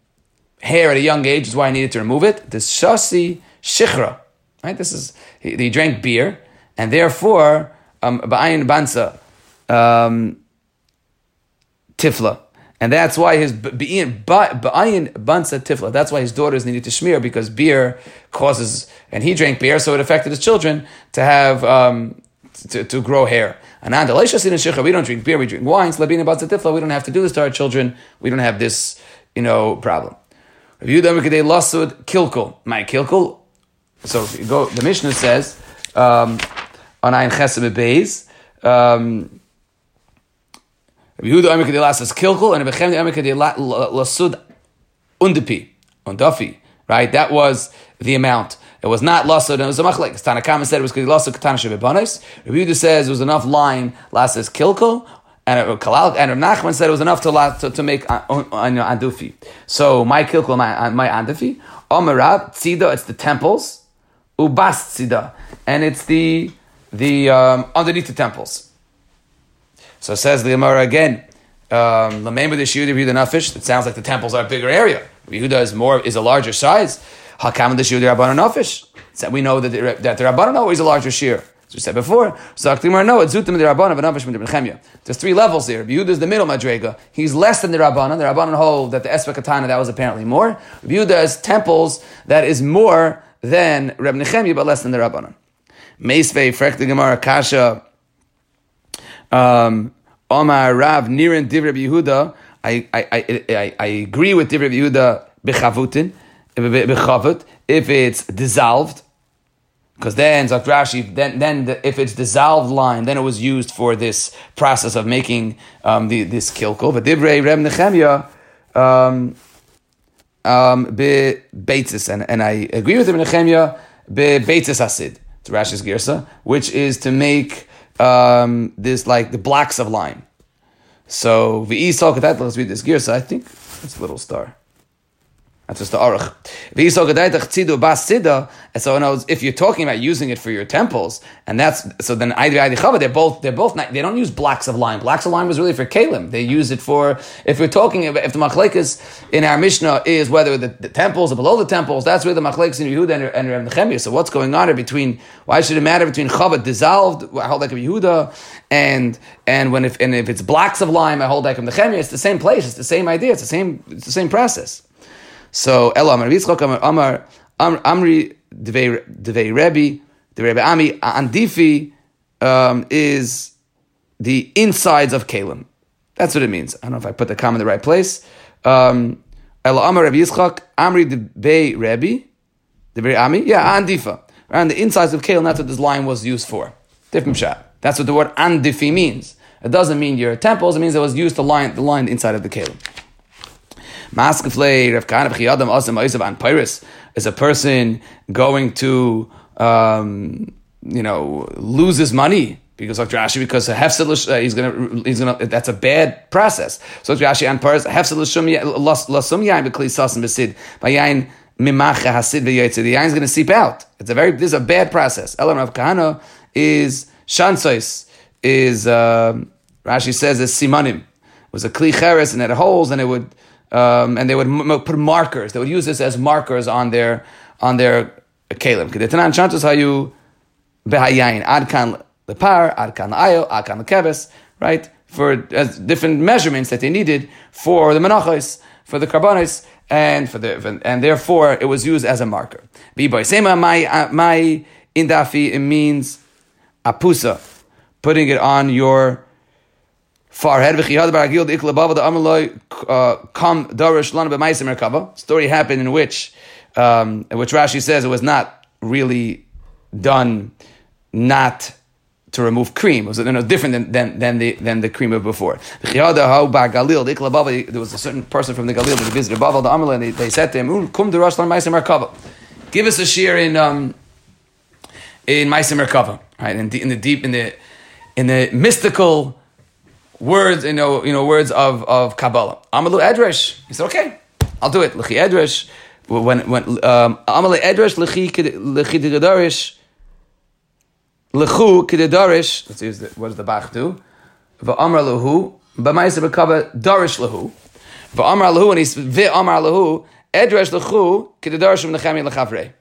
hair at a young age is why I needed to remove it. The Shasi Shichra, right? This is, he, he drank beer, and therefore, um, Ba'ayin Bansa, um, tifla. And that's why his ba'ayin bansa tifla. That's why his daughters needed to smear because beer causes, and he drank beer, so it affected his children to have um, to, to grow hair. And delicious in a shah, we don't drink beer, we drink wine. Labina bansa tifla. We don't have to do this to our children. We don't have this, you know, problem. lasud kilkul. My kilkul. So go. The Mishnah says um, on Ein Chesed Beis. Yehuda Omer Kedei Lasas Kilkul and Rebechem Omer Kedei Lasud Undepi, Undafi, right? That was the amount. It was not lasud, and it was a machlek. Tanakama said it was kedei lasud katana shebebanis. Rabbi says it was enough line lasas kilkul, and Kalal and Nachman said it was enough to to, to make andufi. So my kilkul, my my andufi. Omerab tzida, it's the temples. Ubas tzida, and it's the the um, underneath the temples. So says the Gemara again. Um, Nafish. It sounds like the temples are a bigger area. Yehuda is more is a larger size. Hakam the Yehuda Rabbanon Nafish. We know that the, that the Rabbanon always a larger shear. As we said before, so no, it's Zutim the Rabbanan, Vanavish the Nechemia. There's three levels there. Yehuda is the middle Madrega. He's less than the Rabbanan. The Rabbanan hold that the espekatana that was apparently more. Yehuda is temples that is more than Reb Nechemia, but less than the Rabbanan. Meisvei, Frek the Gemara, Kasha, um, Omar Rav, Niran, Divrei Yehuda, I, I, I, I, agree with Divrei Yehuda, Bechavutin, Bechavut, if it's dissolved, because then, Zak Rashi, then, then the, if it's dissolved lime, then it was used for this process of making um, the, this kilko. But Divrei Reb Nechemia, um, um, be beitzis, and, and I agree with Reb Nechemia, be beitzis asid, to Rashi's girsa, which is to make um, this like the blocks of lime. So the Esau, let's read this gear. So I think it's a little star. That's just the arach. So knows if you're talking about using it for your temples, and that's so then they're both they're both not, they don't use blocks of lime. Blocks of lime was really for kalim. They use it for if we're talking about if the machlekes in our mishnah is whether the, the temples or below the temples, that's where the machlekes in Yehuda and, and Nechemia. So what's going on here between why should it matter between chavat dissolved, I hold like Yehuda, and and when if and if it's blocks of lime, I hold like Nechemia. It's the same place. It's the same idea. It's the same. It's the same process. So Elo Amar Yitzchok Amar Amri Devei Rebbe the Rebbe Ami Andifi um, is the insides of Kalim. That's what it means. I don't know if I put the comma in the right place. Um, Elo Amar Rebbe Yitzchok Amri Devei Rebbe Rebbe Ami yeah Andifa around the insides of Kalim. That's what this line was used for. Different shot. That's what the word Andifi means. It doesn't mean your temples. It means it was used to line the line inside of the Kalim. Maskeflei Rav Kana B'chiyadam Asam Oisav An Pyrus is a person going to, um, you know, lose his money because of Rashi, because uh, he's gonna he's gonna that's a bad process. So Rashi and Paris hefsel lasum yain b'kli sasim b'sid yain mimacha hasid v'yotze. The yain is gonna seep out. It's a very this is a bad process. Elam Rav Kahana is shansois is uh, Rashi says is simanim. It was a kli cheres and had holes and it would um, and they would m- put markers. They would use this as markers on their on their kalim. Kedetanan chantus hayu behayayin ad kan lepar, ad kan ayo, ad kan lekeves, right? For as different measurements that they needed for the menachos, for the karbonis, and for the and therefore it was used as a marker. Sema my uh, my indafi it means apusa, putting it on your forehead. V'chiyad baragil the bava the amaloi uh, kam darish lana b'maisim. Story happened in which, um, which Rashi says it was not really done, not to remove cream. It was you know, different than, than, than, the, than the cream of before. There was a certain person from the Galil that visited Bavel the and they, said to him, Kum. Give us a shear in um, in Maisim Merkava, right? In in the deep, in the in the mystical words, you know, you know, words of, of Kabbalah. Amalu Edresh. He said, okay, I'll do it. Lechi Edresh. When, when, um, Amalu Edresh, Lechi Kedidarish. Lechu Kedidarish. Let's use what does the Bach do? Va'amar Lehu. B'maisa B'kaba Darish Lehu. Va'amar Lehu, and he's V'amar Lehu. Edresh Lechu Kedidarish Nechemi Lechavrei.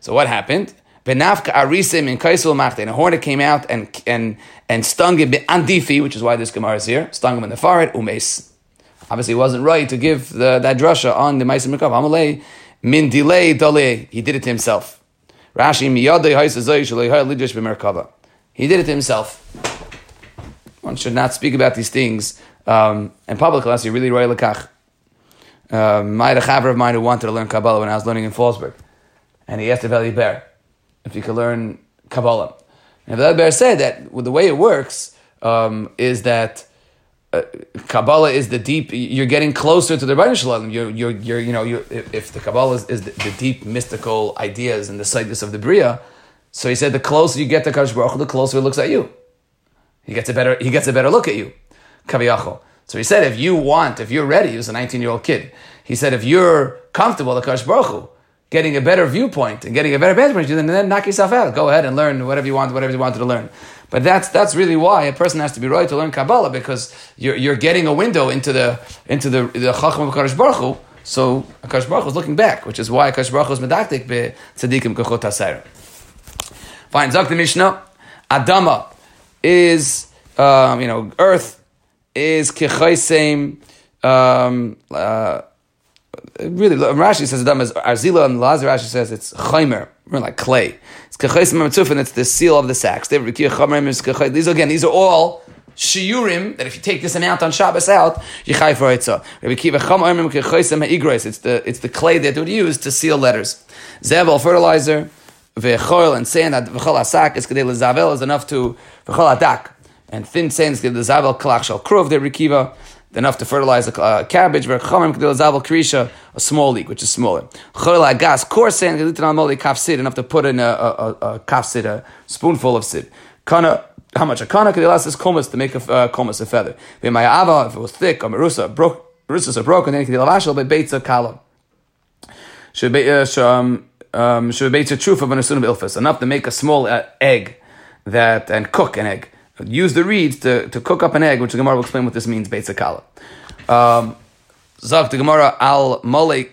So what happened? Benafka arisim in kaisul machte. A hornet came out and and and stung him andifi, which is why this gemara is here. Stung him in the forehead. Umes. Obviously, it wasn't right to give the, that drasha on the meisim mekav. Amalei min delay dale. He did it to himself. Rashi miyadei haisazay shalei lidish b'merkava. He did it to himself. One should not speak about these things um, in public unless you really roy lekach. Um, I had a chaver of mine who wanted to learn Kabbalah when I was learning in Fallsburg. And he asked the Valley Bear, if you could learn Kabbalah. And the Bear said that the way it works um, is that uh, Kabbalah is the deep. You're getting closer to the Rebbeinu Shalom. You're, you're, you're, you know, you're, if, the Kabbalah is, is the, the, deep mystical ideas and the sightness of the Bria, so he said the closer you get to Kadosh Baruch the closer he looks at you. He gets a better. He gets a better look at you. Kaviyachol. So he said, if you want, if you're ready, he was a 19 year old kid. He said, if you're comfortable, the Kadosh Baruch Hu, getting a better viewpoint and getting a better vantage point, then, then knock yourself out. Go ahead and learn whatever you want, whatever you wanted to learn. But that's that's really why a person has to be right to learn Kabbalah because you're, you're getting a window into the into the the Chacham of Kadosh Baruch Hu. So Kadosh Baruch Hu is looking back, which is why Kadosh Baruch Hu is medaktik be tzaddikim kochot haser. Fine, Zok the Mishnah. Adama is, um, you know, earth is kichaisem, um, uh, really, Rashi says Adama is arzila, and Lazar Rashi says it's chaimer, like clay. It's kichaisem and it's the seal of the sacks. These again, these are all shiurim that if you take this amount on Shabbos out, you for itzah. It's the it's the clay that would use to seal letters. Zevel fertilizer, vechol and sand. Vechol asak is kedei lezavel is enough to vechol adak and thin sand is kedei lezavel kalach kruv de rikiva. Enough to fertilize a uh, cabbage. A small leek which is smaller. Kaf sid enough to put in a, a, a, a sid a spoonful of sid. Kana how much a kana could last is komas to make a uh, komas a feather. V'mayava if it was thick or merusa broke merusas are broken then it could lavashal but beitza kala. Should be uh, um um should be truth of an asunum ilfas enough to make a small uh, egg that and cook an egg. Use the reeds to, to cook up an egg, which the Gemara will explain what this means. Beitza kala. Um, Zak the Gemara al molek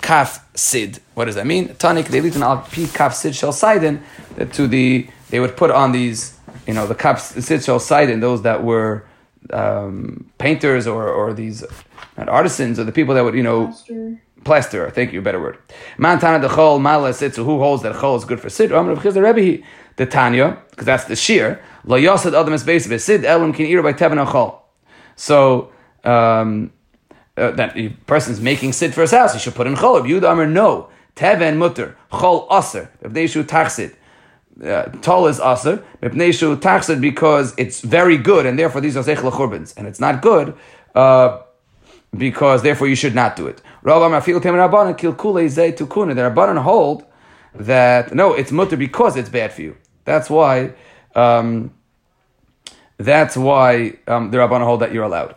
kaf sid. What does that mean? Tanik they an al pi kaf sid shel that to the they would put on these you know, the kaps Sitzal Sidon, those that were um, painters or, or these not artisans or the people that would, you know, plaster. plaster thank you, better word. Mantana the chol mala sitzu, who holds that chol is good for sid? Amr the Rebbe, the Tanya, because that's the shear. Lo yosad adam is base of sid elam can eat by chol. So, um, uh, that person's making sid for his house, he should put in chol. Yud Amr, no. Teven mutter, chol aser, should tachsid uh, tall is aser, mipneshu taxed because it's very good, and therefore these are sechla churbans, and it's not good, uh, because therefore you should not do it. Rabbi Mafil Tem Rabbanan Kilkule Zay Tukuna. The Rabbanan hold that no, it's mutter because it's bad for you. That's why. Um, that's why um, the Rabbanan hold that you're allowed.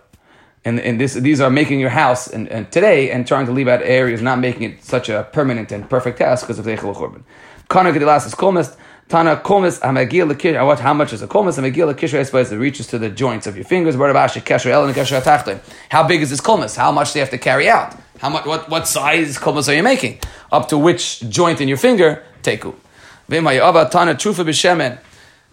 And, and this, these are making your house and, and today and trying to leave out areas, not making it such a permanent and perfect task because of the Churban. Kana Gedilas is kolmest. Tana komis hamagil. What? How much is a komis hamagil lekish? I suppose it reaches to the joints of your fingers. How big is this komis? How much do you have to carry out? How much? What? What size komis are you making? Up to which joint in your finger? Teku. Tana trufa b'shemen.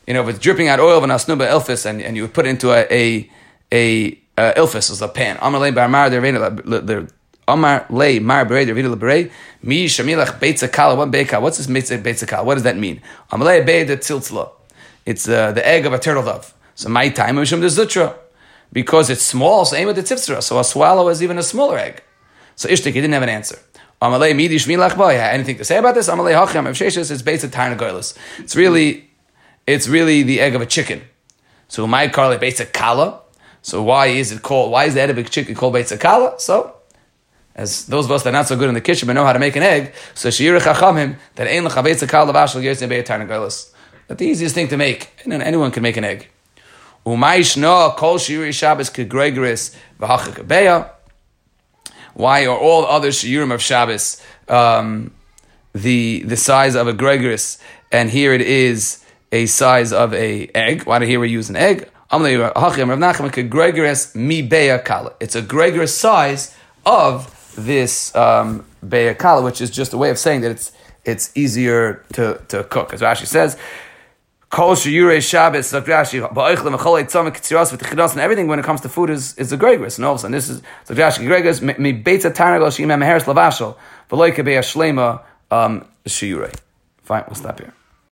You know, if it's dripping out oil of an asnuba elfis, and, and you put it into a a, a uh, ilfis as a pan. Amalei barmar the Amar lei mar berei dervida leberei mi shamilach beitza kala one beika. What's this beitza kala? What does that mean? Amalei bei de tziltzla. It's uh, the egg of a turtle dove. So my time mishum de zutra because it's small. So aim with the tzivtzra. So a swallow is even a smaller egg. So Ishtik he didn't have an answer. Amalei midi shmilach boy. Anything to say about this? Amalei hacham avsheshes. It's based on tarnagoylus. It's really, it's really the egg of a chicken. So my carly beitza kala. So why is it called? Why is the egg of a chicken called beitza kala? So as those of us that are not so good in the kitchen but know how to make an egg, so shiur chachamim that ein lechabetz kal lavashal yertzim be'etarnagolas. That the easiest thing to make, and anyone can make an egg. Umay no kol shiur Shabbos kegregoris v'hachakabeya. Why are all other shiurim of Shabbos um, the the size of a gregorus, and here it is a size of a egg? Why do here we use an egg? It's a gregorous size of this um, beyakala, which is just a way of saying that it's it's easier to, to cook. As Rashi says, Kol sheyure Shabbos, Rashi, ba'oichle mecholei tzom kitziras v'tichidas, and everything when it comes to food is, is a gregris. And all of a sudden, this is, Rashi, gregris, mi beitza tarnagol she'im meheres lavashal, v'loike beya shlema, um, sheyure. Fine, we'll stop here.